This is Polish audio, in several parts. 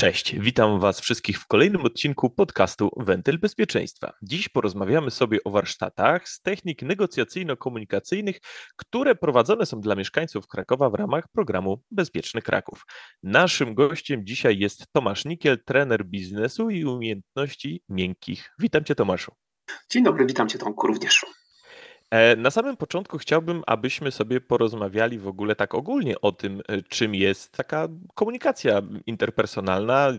Cześć, witam Was wszystkich w kolejnym odcinku podcastu Wentyl Bezpieczeństwa. Dziś porozmawiamy sobie o warsztatach z technik negocjacyjno-komunikacyjnych, które prowadzone są dla mieszkańców Krakowa w ramach programu Bezpieczny Kraków. Naszym gościem dzisiaj jest Tomasz Nikiel, trener biznesu i umiejętności miękkich. Witam Cię, Tomaszu. Dzień dobry, witam Cię, Tomku, również. E, na samym początku chciałbym, abyśmy sobie porozmawiali w ogóle tak ogólnie o tym, e, czym jest taka komunikacja interpersonalna,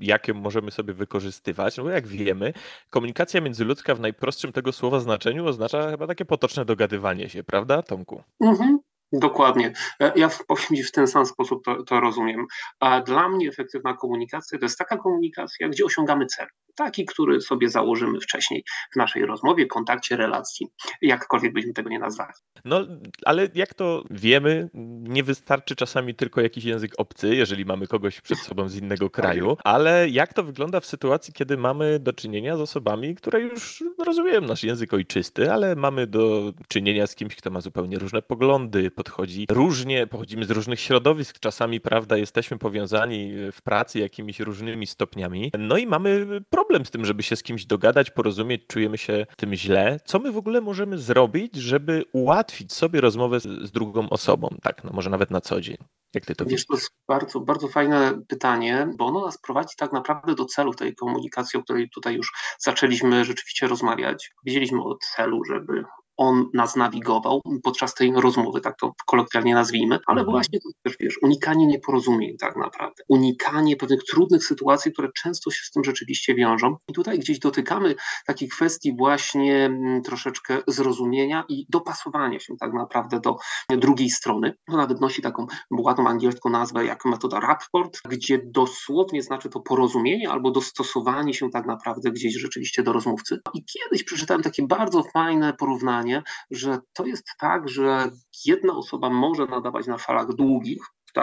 jakie możemy sobie wykorzystywać. No bo jak wiemy, komunikacja międzyludzka w najprostszym tego słowa znaczeniu oznacza chyba takie potoczne dogadywanie się, prawda, Tomku? Mhm. Dokładnie. E, ja powiem w ten sam sposób to, to, rozumiem. A dla mnie efektywna komunikacja to jest taka komunikacja, gdzie osiągamy cel. Taki, który sobie założymy wcześniej w naszej rozmowie, kontakcie, relacji, jakkolwiek byśmy tego nie nazwali. No, ale jak to wiemy, nie wystarczy czasami tylko jakiś język obcy, jeżeli mamy kogoś przed sobą z innego tak kraju, ale jak to wygląda w sytuacji, kiedy mamy do czynienia z osobami, które już rozumieją nasz język ojczysty, ale mamy do czynienia z kimś, kto ma zupełnie różne poglądy, podchodzi różnie, pochodzimy z różnych środowisk, czasami, prawda, jesteśmy powiązani w pracy jakimiś różnymi stopniami. No i mamy problem z tym, żeby się z kimś dogadać, porozumieć, czujemy się tym źle. Co my w ogóle możemy zrobić, żeby ułatwić sobie rozmowę z, z drugą osobą? Tak, no może nawet na co dzień. Jak ty to wiesz? To jest bardzo, bardzo fajne pytanie, bo ono nas prowadzi tak naprawdę do celu tej komunikacji, o której tutaj już zaczęliśmy rzeczywiście rozmawiać. Wiedzieliśmy o celu, żeby on nas nawigował podczas tej rozmowy, tak to kolokwialnie nazwijmy, ale mhm. właśnie to też wiesz, unikanie nieporozumień tak naprawdę, unikanie pewnych trudnych sytuacji, które często się z tym rzeczywiście wiążą. I tutaj gdzieś dotykamy takich kwestii właśnie mm, troszeczkę zrozumienia i dopasowania się tak naprawdę do drugiej strony. To nawet nosi taką ładną angielską nazwę jak metoda rapport, gdzie dosłownie znaczy to porozumienie albo dostosowanie się tak naprawdę gdzieś rzeczywiście do rozmówcy. I kiedyś przeczytałem takie bardzo fajne porównanie że to jest tak, że jedna osoba może nadawać na falach długich,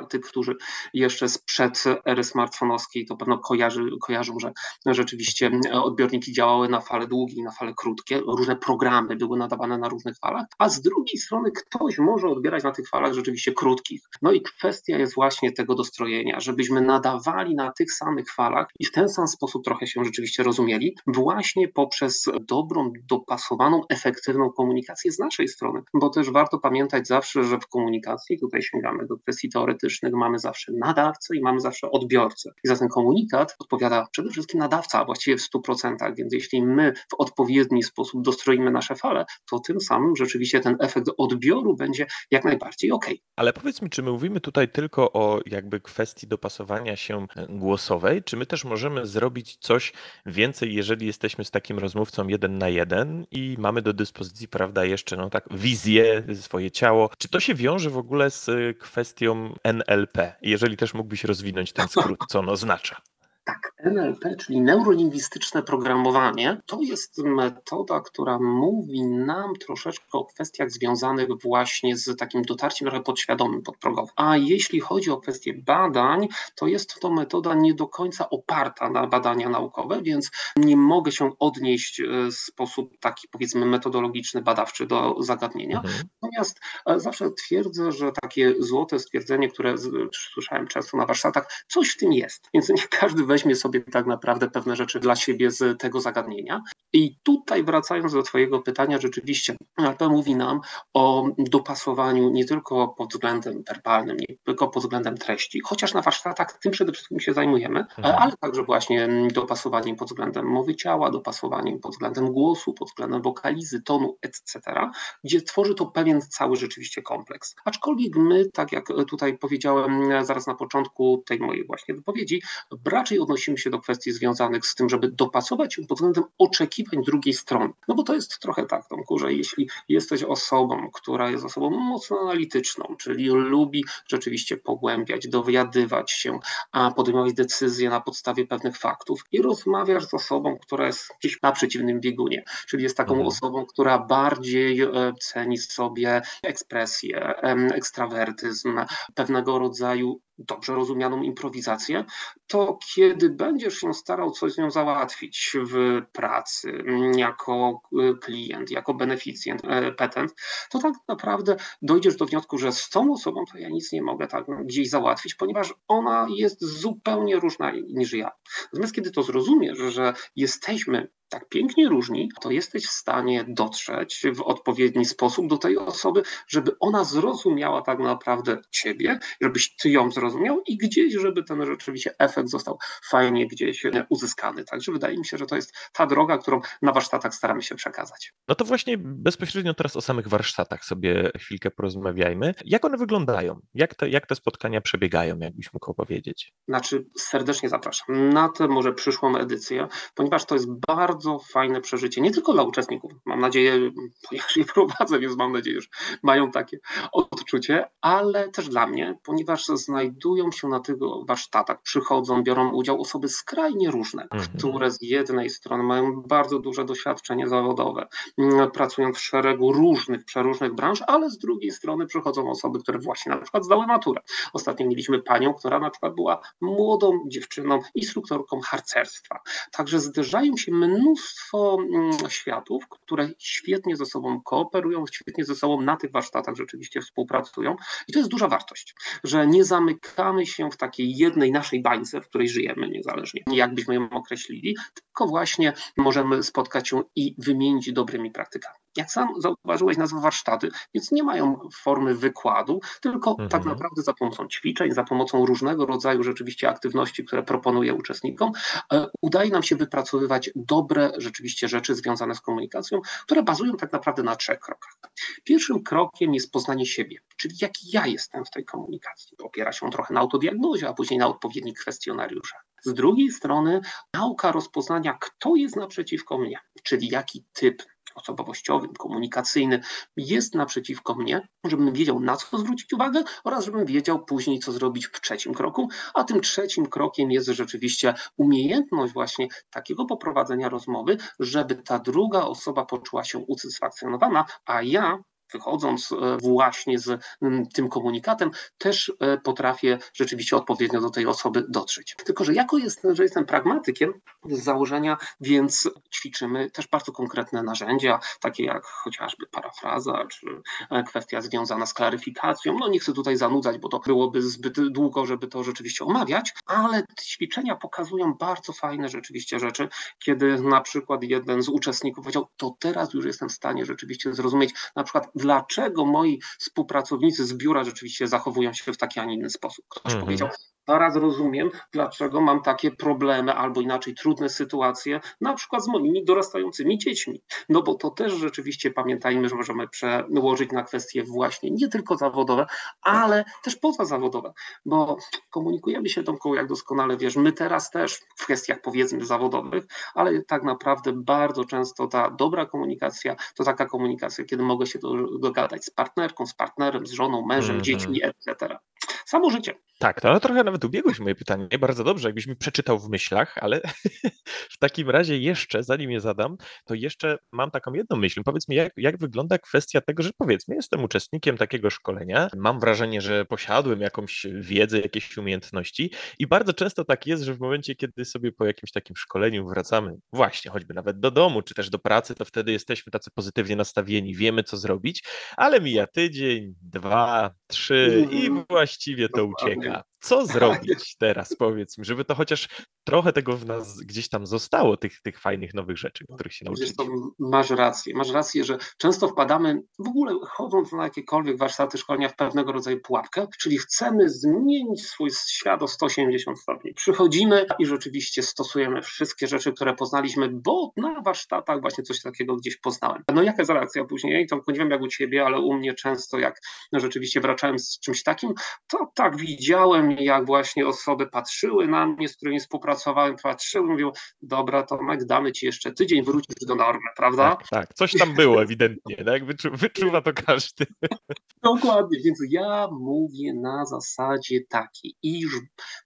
tych, którzy jeszcze sprzed ery smartfonowskiej to pewno kojarzy, kojarzą, że rzeczywiście odbiorniki działały na fale długie i na fale krótkie, różne programy były nadawane na różnych falach, a z drugiej strony ktoś może odbierać na tych falach rzeczywiście krótkich. No i kwestia jest właśnie tego dostrojenia, żebyśmy nadawali na tych samych falach i w ten sam sposób trochę się rzeczywiście rozumieli, właśnie poprzez dobrą, dopasowaną, efektywną komunikację z naszej strony, bo też warto pamiętać zawsze, że w komunikacji, tutaj sięgamy do kwestii teoretycznych, mamy zawsze nadawcę i mamy zawsze odbiorcę. I za ten komunikat odpowiada przede wszystkim nadawca, a właściwie w 100%. Więc jeśli my w odpowiedni sposób dostroimy nasze fale, to tym samym rzeczywiście ten efekt odbioru będzie jak najbardziej ok. Ale powiedz mi, czy my mówimy tutaj tylko o jakby kwestii dopasowania się głosowej, czy my też możemy zrobić coś więcej, jeżeli jesteśmy z takim rozmówcą jeden na jeden i mamy do dyspozycji, prawda, jeszcze no tak wizję, swoje ciało. Czy to się wiąże w ogóle z kwestią NLP, jeżeli też mógłbyś rozwinąć ten skrót, co on oznacza. Tak, NLP, czyli neurolingwistyczne programowanie, to jest metoda, która mówi nam troszeczkę o kwestiach związanych właśnie z takim dotarciem trochę podświadomym, podprogowym. A jeśli chodzi o kwestie badań, to jest to metoda nie do końca oparta na badania naukowe, więc nie mogę się odnieść e, w sposób taki powiedzmy metodologiczny, badawczy do zagadnienia. Mhm. Natomiast e, zawsze twierdzę, że takie złote stwierdzenie, które słyszałem często na warsztatach, coś w tym jest. Więc nie każdy weźmie sobie tak naprawdę pewne rzeczy dla siebie z tego zagadnienia. I tutaj wracając do Twojego pytania, rzeczywiście NLP mówi nam o dopasowaniu nie tylko pod względem werbalnym, nie tylko pod względem treści, chociaż na warsztatach tym przede wszystkim się zajmujemy, mhm. ale także właśnie dopasowaniem pod względem mowy ciała, dopasowaniem pod względem głosu, pod względem wokalizy, tonu, etc., gdzie tworzy to pewien cały rzeczywiście kompleks. Aczkolwiek my, tak jak tutaj powiedziałem zaraz na początku tej mojej właśnie wypowiedzi, raczej odnosimy się do kwestii związanych z tym, żeby dopasować się pod względem oczekiwań drugiej strony. No bo to jest trochę tak, Tomku, że jeśli jesteś osobą, która jest osobą mocno analityczną, czyli lubi rzeczywiście pogłębiać, dowiadywać się, a podejmować decyzje na podstawie pewnych faktów i rozmawiasz z osobą, która jest gdzieś na przeciwnym biegunie, czyli jest taką mhm. osobą, która bardziej e, ceni sobie ekspresję, ekstrawertyzm, pewnego rodzaju dobrze rozumianą improwizację, to kiedy będziesz się starał coś z nią załatwić w pracy, mm, jako y, klient, jako beneficjent, e, petent, to tak naprawdę dojdziesz do wniosku, że z tą osobą to ja nic nie mogę tak gdzieś załatwić, ponieważ ona jest zupełnie różna niż ja. Natomiast kiedy to zrozumiesz, że jesteśmy tak pięknie różni, to jesteś w stanie dotrzeć w odpowiedni sposób do tej osoby, żeby ona zrozumiała tak naprawdę ciebie, żebyś ty ją zrozumiał i gdzieś, żeby ten rzeczywiście efekt został fajnie gdzieś uzyskany. Także wydaje mi się, że to jest ta droga, którą na warsztatach staramy się przekazać. No to właśnie bezpośrednio teraz o samych warsztatach sobie chwilkę porozmawiajmy. Jak one wyglądają? Jak te, jak te spotkania przebiegają, jakbyś mógł opowiedzieć? Znaczy, serdecznie zapraszam na tę może przyszłą edycję, ponieważ to jest bardzo bardzo fajne przeżycie, nie tylko dla uczestników, mam nadzieję, ponieważ je prowadzę, więc mam nadzieję, że mają takie odczucie, ale też dla mnie, ponieważ znajdują się na tych warsztatach, przychodzą, biorą udział osoby skrajnie różne, mhm. które z jednej strony mają bardzo duże doświadczenie zawodowe, mm, pracują w szeregu różnych, przeróżnych branż, ale z drugiej strony przychodzą osoby, które właśnie na przykład zdały maturę. Ostatnio mieliśmy panią, która na przykład była młodą dziewczyną, instruktorką harcerstwa. Także zderzają się mnóstwo mnóstwo mm, światów, które świetnie ze sobą kooperują, świetnie ze sobą na tych warsztatach rzeczywiście współpracują. I to jest duża wartość, że nie zamykamy się w takiej jednej naszej bańce, w której żyjemy, niezależnie jak byśmy ją określili, tylko właśnie możemy spotkać się i wymienić dobrymi praktykami. Jak sam zauważyłeś, nazwa warsztaty, więc nie mają formy wykładu, tylko tak mhm. tak naprawdę za pomocą ćwiczeń, za pomocą różnego rodzaju rzeczywiście aktywności, które proponuję uczestnikom, e, udaje nam się wypracowywać dobre rzeczywiście rzeczy związane z komunikacją, które bazują tak naprawdę na trzech krokach. Pierwszym krokiem jest poznanie siebie, czyli jaki ja jestem w tej komunikacji. Opiera się trochę na autodiagnozie, a później na odpowiednich kwestionariuszach. Z drugiej strony nauka rozpoznania, kto jest naprzeciwko mnie, czyli jaki typ osobowościowym, komunikacyjny jest naprzeciwko mnie, żebym wiedział na co zwrócić uwagę oraz żebym wiedział później co zrobić w trzecim kroku, a tym trzecim krokiem jest rzeczywiście umiejętność właśnie takiego poprowadzenia rozmowy, żeby ta druga osoba poczuła się usatysfakcjonowana, a ja wychodząc e, właśnie z tym komunikatem, też e, potrafię rzeczywiście odpowiednio do tej osoby dotrzeć. Tylko, że jako jestem, że jestem pragmatykiem z założenia, więc ćwiczymy też bardzo konkretne narzędzia, takie jak chociażby parafraza, czy e, kwestia związana z klaryfikacją. No nie chcę tutaj zanudzać, bo to byłoby zbyt długo, żeby to rzeczywiście omawiać, ale ćwiczenia pokazują bardzo fajne rzeczywiście rzeczy, kiedy na przykład jeden z uczestników powiedział, to teraz już jestem w stanie rzeczywiście zrozumieć na przykład dlaczego moi współpracownicy z biura rzeczywiście zachowują się w taki, a nie inny sposób. Ktoś mhm. powiedział, Teraz rozumiem, dlaczego mam takie problemy albo inaczej trudne sytuacje, na przykład z moimi dorastającymi dziećmi. No bo to też rzeczywiście pamiętajmy, że możemy przełożyć na kwestie właśnie nie tylko zawodowe, ale też pozazawodowe, bo komunikujemy się Tomku, jak doskonale wiesz, my teraz też w kwestiach powiedzmy zawodowych, ale tak naprawdę bardzo często ta dobra komunikacja to taka komunikacja, kiedy mogę się dogadać z partnerką, z partnerem, z żoną, mężem, mm -hmm. dziećmi, etc. Samo życie. Tak, to trochę nawet ubiegłeś moje pytanie. Bardzo dobrze, jakbyś mi przeczytał w myślach, ale w takim razie jeszcze, zanim je zadam, to jeszcze mam taką jedną myśl. Powiedz mi, jak, jak wygląda kwestia tego, że powiedzmy, jestem uczestnikiem takiego szkolenia, mam wrażenie, że posiadłem jakąś wiedzę, jakieś umiejętności i bardzo często tak jest, że w momencie, kiedy sobie po jakimś takim szkoleniu wracamy, właśnie, choćby nawet do domu, czy też do pracy, to wtedy jesteśmy tacy pozytywnie nastawieni, wiemy co zrobić, ale mija tydzień, dwa, trzy i mhm. właściwie to ucieka. yeah. Co zrobić teraz, powiedz mi, żeby to chociaż trochę tego w nas gdzieś tam zostało, tych, tych fajnych nowych rzeczy, których się nauczyliśmy. Masz rację, masz rację, że często wpadamy, w ogóle chodząc na jakiekolwiek warsztaty szkolenia w pewnego rodzaju pułapkę, czyli chcemy zmienić swój świat o 180 stopni. Przychodzimy i rzeczywiście stosujemy wszystkie rzeczy, które poznaliśmy, bo na warsztatach właśnie coś takiego gdzieś poznałem. No jaka jest reakcja później? To nie wiem jak u Ciebie, ale u mnie często jak no, rzeczywiście wracałem z czymś takim, to tak widziałem jak właśnie osoby patrzyły na mnie, z którymi współpracowałem, patrzyły, mówią, dobra Tomek, damy Ci jeszcze tydzień, wrócisz do normy, prawda? Tak, tak. coś tam było ewidentnie, tak? Wyczu, wyczuwa to każdy. Dokładnie, więc ja mówię na zasadzie takiej, iż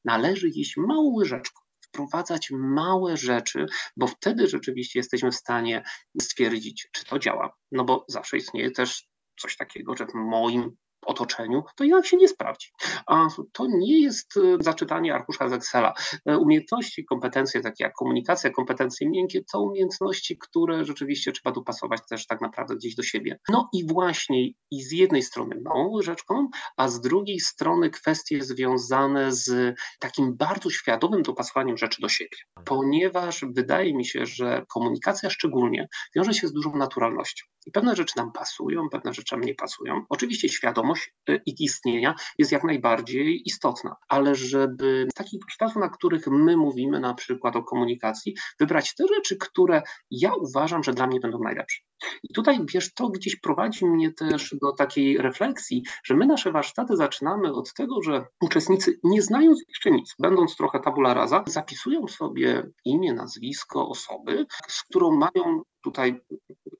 należy jeść małą łyżeczką wprowadzać małe rzeczy, bo wtedy rzeczywiście jesteśmy w stanie stwierdzić, czy to działa. No bo zawsze istnieje też coś takiego, że w moim otoczeniu, to jednak się nie sprawdzi. A to nie jest e, zaczytanie arkusza z Excela. E, umiejętności, kompetencje takie jak komunikacja, kompetencje miękkie, to umiejętności, które rzeczywiście trzeba dopasować też tak naprawdę gdzieś do siebie. No i właśnie i z jednej strony małą łyżeczką, a z drugiej strony kwestie związane z takim bardzo świadomym dopasowaniem rzeczy do siebie. Ponieważ wydaje mi się, że komunikacja szczególnie wiąże się z dużą naturalnością. I pewne rzeczy nam pasują, pewne rzeczy nam nie pasują. Oczywiście świadomość y, ich istnienia jest jak najbardziej istotna, ale żeby takich warsztatów, na których my mówimy na przykład o komunikacji, wybrać te rzeczy, które ja uważam, że dla mnie będą najlepsze. I tutaj, wiesz, to gdzieś prowadzi mnie też do takiej refleksji, że my nasze warsztaty zaczynamy od tego, że uczestnicy, nie znając jeszcze nic, będąc trochę tabula rasa, zapisują sobie imię, nazwisko osoby, z którą mają tutaj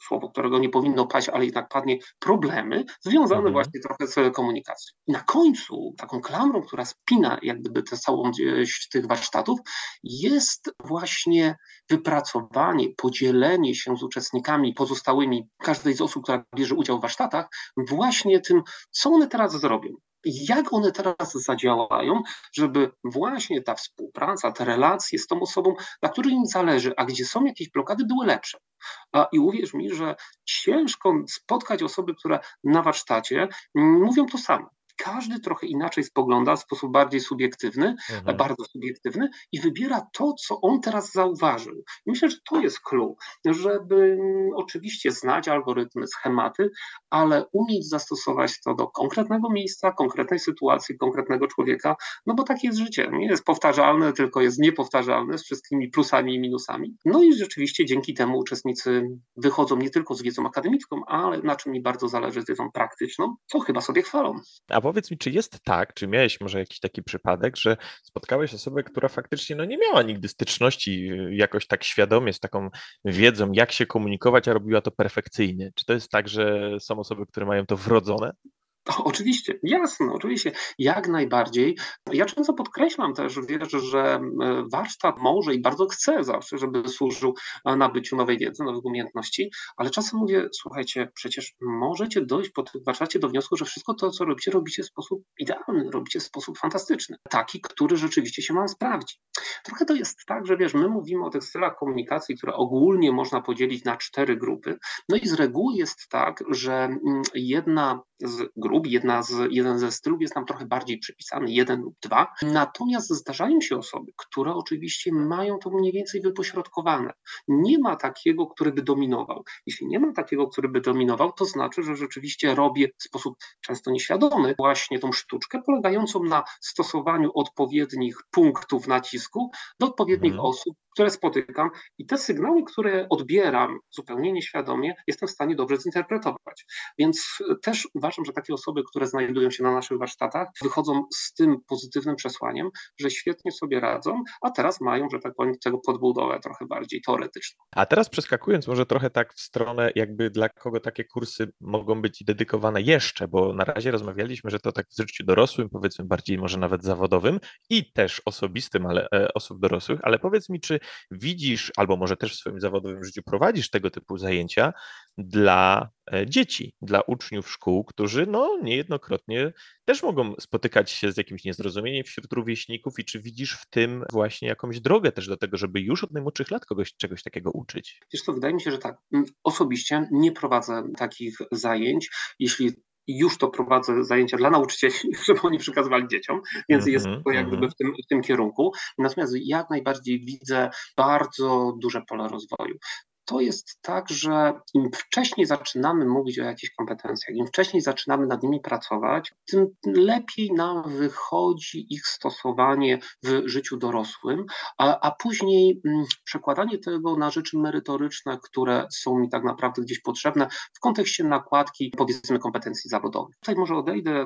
słowo, którego nie powinno paść, ale jednak padnie, problemy związane mhm. właśnie trochę z komunikacją. I na końcu taką klamrą, która spina jak gdyby tę całą gdzieś tych warsztatów, jest właśnie wypracowanie, podzielenie się z uczestnikami pozostałymi, każdej z osób, która bierze udział w warsztatach, właśnie tym, co one teraz zrobią jak one teraz zadziałają, żeby właśnie ta współpraca, te relacje z tą osobą, na której im zależy, a gdzie są jakieś blokady, były lepsze. I uwierz mi, że ciężko spotkać osoby, które na warsztacie mówią to samo każdy trochę inaczej spogląda w sposób bardziej subiektywny, mhm. bardzo subiektywny i wybiera to, co on teraz zauważył. I myślę, że to jest clue, żeby mm, oczywiście znać algorytmy, schematy, ale umieć zastosować to do konkretnego miejsca, konkretnej sytuacji, konkretnego człowieka, no bo takie jest życie. Nie jest powtarzalne, tylko jest niepowtarzalne z wszystkimi plusami i minusami. No i rzeczywiście dzięki temu uczestnicy wychodzą nie tylko z wiedzą akademicką, ale na czym mi bardzo zależy, z wiedzą praktyczną, co chyba sobie chwalą. A powiedz mi, czy jest tak, czy miałeś może jakiś taki przypadek, że spotkałeś osobę, która faktycznie no, nie miała nigdy styczności y, jakoś tak świadomie z taką wiedzą, jak się komunikować, a robiła to perfekcyjnie? Czy to jest tak, że są osoby, które mają to wrodzone? oczywiście, jasne, oczywiście, jak najbardziej. Ja często podkreślam też, wiesz, że warsztat może i bardzo chce zawsze, żeby służył nabyciu nowej wiedzy, nowych umiejętności, ale czasem mówię, słuchajcie, przecież możecie dojść po tym warsztacie do wniosku, że wszystko to, co robicie, robicie w sposób idealny, robicie w sposób fantastyczny, taki, który rzeczywiście się Wam sprawdzi. Trochę to jest tak, że wiesz, my mówimy o tych stylach komunikacji, które ogólnie można podzielić na cztery grupy, no i z reguły jest tak, że jedna z grup, jedna z, jeden ze stylów jest nam trochę bardziej przypisany, jeden lub dwa. Natomiast zdarzają się osoby, które oczywiście mają to mniej więcej wypośrodkowane. Nie ma takiego, który by dominował. Jeśli nie ma takiego, który by dominował, to znaczy, że rzeczywiście robię w sposób często nieświadomy właśnie tą sztuczkę polegającą na stosowaniu odpowiednich punktów nacisku do odpowiednich mhm. osób, które spotykam i te sygnały, które odbieram zupełnie nieświadomie, jestem w stanie dobrze zinterpretować. Więc też uważam, że takie osoby, które znajdują się na naszych warsztatach, wychodzą z tym pozytywnym przesłaniem, że świetnie sobie radzą, a teraz mają, że tak powiem, tego podbudowę trochę bardziej teoretyczną. A teraz przeskakując może trochę tak w stronę, jakby dla kogo takie kursy mogą być dedykowane jeszcze, bo na razie rozmawialiśmy, że to tak w życiu dorosłym, powiedzmy bardziej może nawet zawodowym i też osobistym, ale e, osób dorosłych, ale powiedz mi, czy widzisz, albo może też w swoim zawodowym życiu prowadzisz tego typu zajęcia dla e, dzieci, dla uczniów szkół, którzy no niejednokrotnie też mogą spotykać się z jakimś niezrozumieniem wśród rówieśników i czy widzisz w tym właśnie jakąś drogę też do tego, żeby już od najmłodszych lat kogoś czegoś takiego uczyć? Wiesz co, wydaje mi się, że tak. Mm, osobiście nie prowadzę takich zajęć. Jeśli już to prowadzę zajęcia dla nauczycieli, żeby oni przekazywali dzieciom, więc mm -hmm, jest to jak gdyby w tym, w tym kierunku. Natomiast jak najbardziej widzę bardzo duże pole rozwoju to jest tak, że im wcześniej zaczynamy mówić o jakichś kompetencjach, im wcześniej zaczynamy nad nimi pracować, tym lepiej nam wychodzi ich stosowanie w życiu dorosłym, a, a później mm, przekładanie tego na rzeczy merytoryczne, które są mi tak naprawdę gdzieś potrzebne w kontekście nakładki, powiedzmy, kompetencji zawodowych. Tutaj może odejdę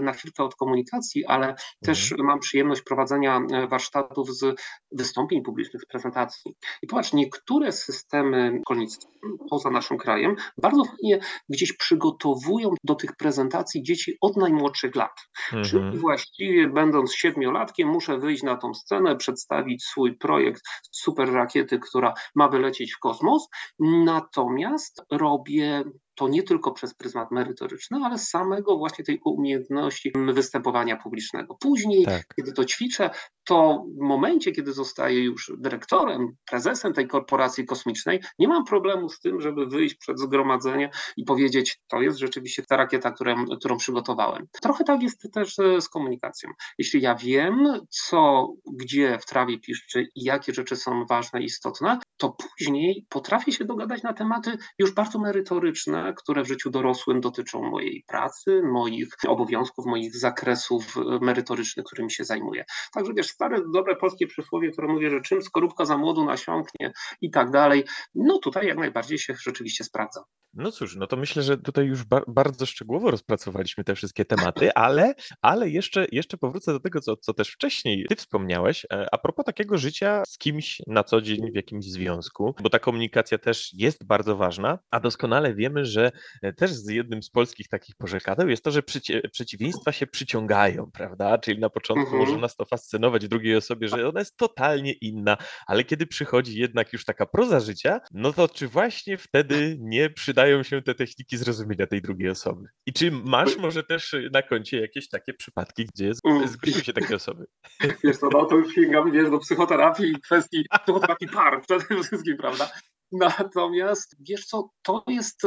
na chwilkę od komunikacji, ale mhm. też mam przyjemność prowadzenia e, warsztatów z wystąpień publicznych, z prezentacji. I popatrz, niektóre systemy szkolnictwa poza naszym krajem bardzo fajnie gdzieś przygotowują do tych prezentacji dzieci od najmłodszych lat. Mhm. Czyli właściwie będąc siedmiolatkiem muszę wyjść na tą scenę, przedstawić swój projekt super rakiety, która ma wylecieć w kosmos, natomiast robię to nie tylko przez pryzmat merytoryczny, ale samego właśnie tej umiejętności występowania publicznego. Później, tak. kiedy to ćwiczę, to w momencie, kiedy zostaję już dyrektorem, prezesem tej korporacji kosmicznej, nie mam problemu z tym, żeby wyjść przed zgromadzenie i powiedzieć, to jest rzeczywiście ta rakieta, którą, którą przygotowałem. Trochę tak jest też z komunikacją. Jeśli ja wiem, co, gdzie w trawie piszczy i jakie rzeczy są ważne i istotne, to później potrafię się dogadać na tematy już bardzo merytoryczne, które w życiu dorosłym dotyczą mojej pracy, moich obowiązków, moich zakresów merytorycznych, którymi się zajmuję. Także wiesz, stare, dobre polskie przysłowie, które mówi, że czym skorupka za młodu nasiąknie i tak dalej, no tutaj jak najbardziej się rzeczywiście sprawdza. No cóż, no to myślę, że tutaj już ba bardzo szczegółowo rozpracowaliśmy te wszystkie tematy, ale, ale jeszcze, jeszcze powrócę do tego, co, co też wcześniej ty wspomniałeś, e, a propos takiego życia z kimś na co dzień w jakimś związku, bo ta komunikacja też jest bardzo ważna, a doskonale wiemy, że e, też z jednym z polskich takich porzekadeł jest to, że przeci przeciwieństwa się przyciągają, prawda? Czyli na początku mhm. może nas to fascynować drugiej osobie, że ona jest totalnie inna, ale kiedy przychodzi jednak już taka proza życia, no to czy właśnie wtedy nie przydają się te techniki zrozumienia tej drugiej osoby? I czy masz może też na koncie jakieś takie przypadki, gdzie mm. zgłosiły się takie osoby? Wiesz co, no to już sięgam, wiesz, do psychoterapii i kwestii psychoterapii par przede wszystkim, prawda? Natomiast wiesz co, to jest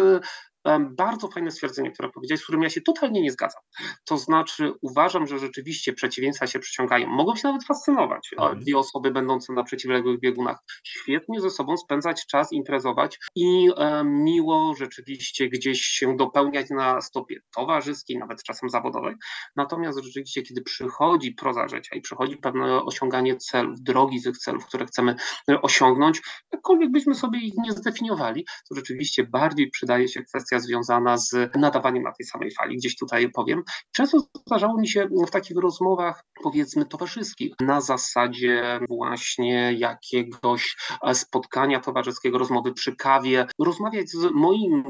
bardzo fajne stwierdzenie, które powiedziałeś, z którym ja się totalnie nie zgadzam. To znaczy, uważam, że rzeczywiście przeciwieństwa się przyciągają. Mogą się nawet fascynować. Mhm. Dwie osoby będące na przeciwległych biegunach świetnie ze sobą spędzać czas, imprezować i e, miło rzeczywiście gdzieś się dopełniać na stopie towarzyskiej, nawet czasem zawodowej. Natomiast rzeczywiście, kiedy przychodzi proza życia i przychodzi pewne osiąganie celów, drogi tych celów, które chcemy e, osiągnąć, jakkolwiek byśmy sobie ich nie zdefiniowali, to rzeczywiście bardziej przydaje się kwestia kwestia związana z nadawaniem na tej samej fali, gdzieś tutaj powiem. Często zdarzało mi się w takich rozmowach, powiedzmy, towarzyskich, na zasadzie właśnie jakiegoś spotkania towarzyskiego, rozmowy przy kawie, rozmawiać z moim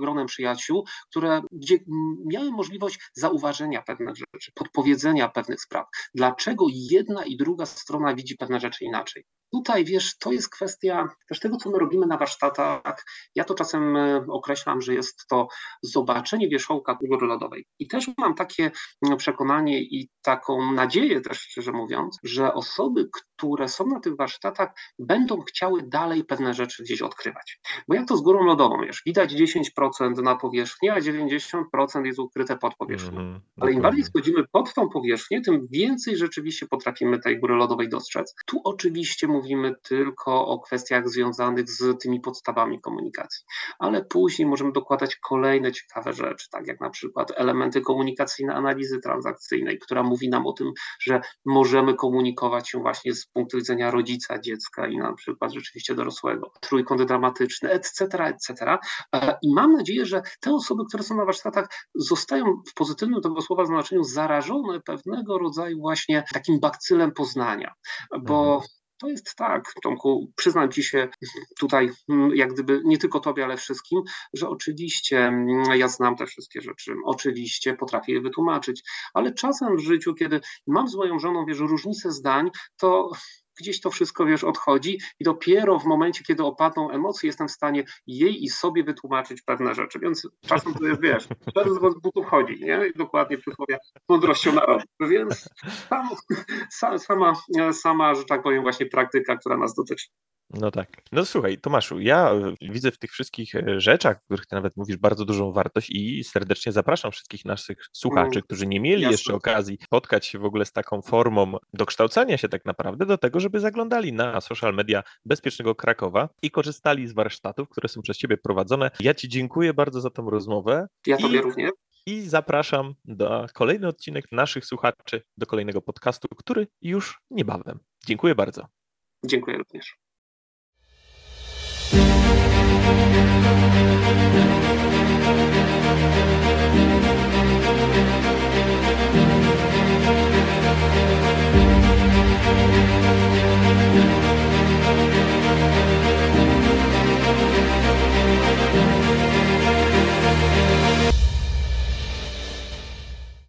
gronem przyjaciół, które, gdzie miałem możliwość zauważenia pewnych rzeczy, podpowiedzenia pewnych spraw. Dlaczego jedna i druga strona widzi pewne rzeczy inaczej? Tutaj, wiesz, to jest kwestia też tego, co my robimy na warsztatach. Ja to czasem e, określam, że jest to zobaczenie wierzchołka góry lodowej. I też mam takie przekonanie i taką nadzieję też, szczerze mówiąc, że osoby, które są na tych warsztatach, będą chciały dalej pewne rzeczy gdzieś odkrywać. Bo jak to z górą lodową, wiesz, widać 10% na powierzchni, a 90% jest ukryte pod powierzchnią. Mm, Ale im bardziej schodzimy pod tą powierzchnię, tym więcej rzeczywiście potrafimy tej góry lodowej dostrzec. Tu oczywiście mówimy tylko o kwestiach związanych z tymi podstawami komunikacji, ale później możemy dokładać kolejne ciekawe rzeczy, tak jak na przykład elementy komunikacyjne analizy transakcyjnej, która mówi nam o tym, że możemy komunikować się właśnie z punktu widzenia rodzica, dziecka i na przykład rzeczywiście dorosłego, trójkąt dramatyczny, etc., etc. E, I mam nadzieję, że te osoby, które są na warsztatach, zostają w pozytywnym tego słowa znaczeniu zarażone pewnego rodzaju właśnie takim bakcylem poznania, bo mhm. To jest tak, Tomku, przyznam Ci się tutaj, mm, jak gdyby nie tylko Tobie, ale wszystkim, że oczywiście mm, ja znam te wszystkie rzeczy, oczywiście potrafię je wytłumaczyć, ale czasem w życiu, kiedy mam z moją żoną, wiesz, różnice zdań, to gdzieś to wszystko, wiesz, odchodzi i dopiero w momencie, kiedy opadną emocje, jestem w stanie jej i sobie wytłumaczyć pewne rzeczy, więc czasem to jest, wiesz, z butów chodzi, nie? I dokładnie przysłowie mądrością narodu, więc sama, sama, sama, że tak powiem, właśnie praktyka, która nas dotyczy. No tak. No słuchaj, Tomaszu, ja e, widzę w tych wszystkich e, rzeczach, w których ty nawet mówisz, bardzo dużą wartość i serdecznie zapraszam wszystkich naszych słuchaczy, mm, którzy nie mieli Jasne. jeszcze okazji spotkać się w ogóle z taką formą dokształcania się tak naprawdę do tego, żeby zaglądali na social media Bezpiecznego Krakowa i korzystali z warsztatów, które są przez ciebie prowadzone. Ja ci dziękuję bardzo za tą rozmowę. Ja i... tobie również. I zapraszam do kolejny odcinek naszych słuchaczy, do kolejnego podcastu, który już niebawem. Dziękuję bardzo. Dziękuję również. Thank you.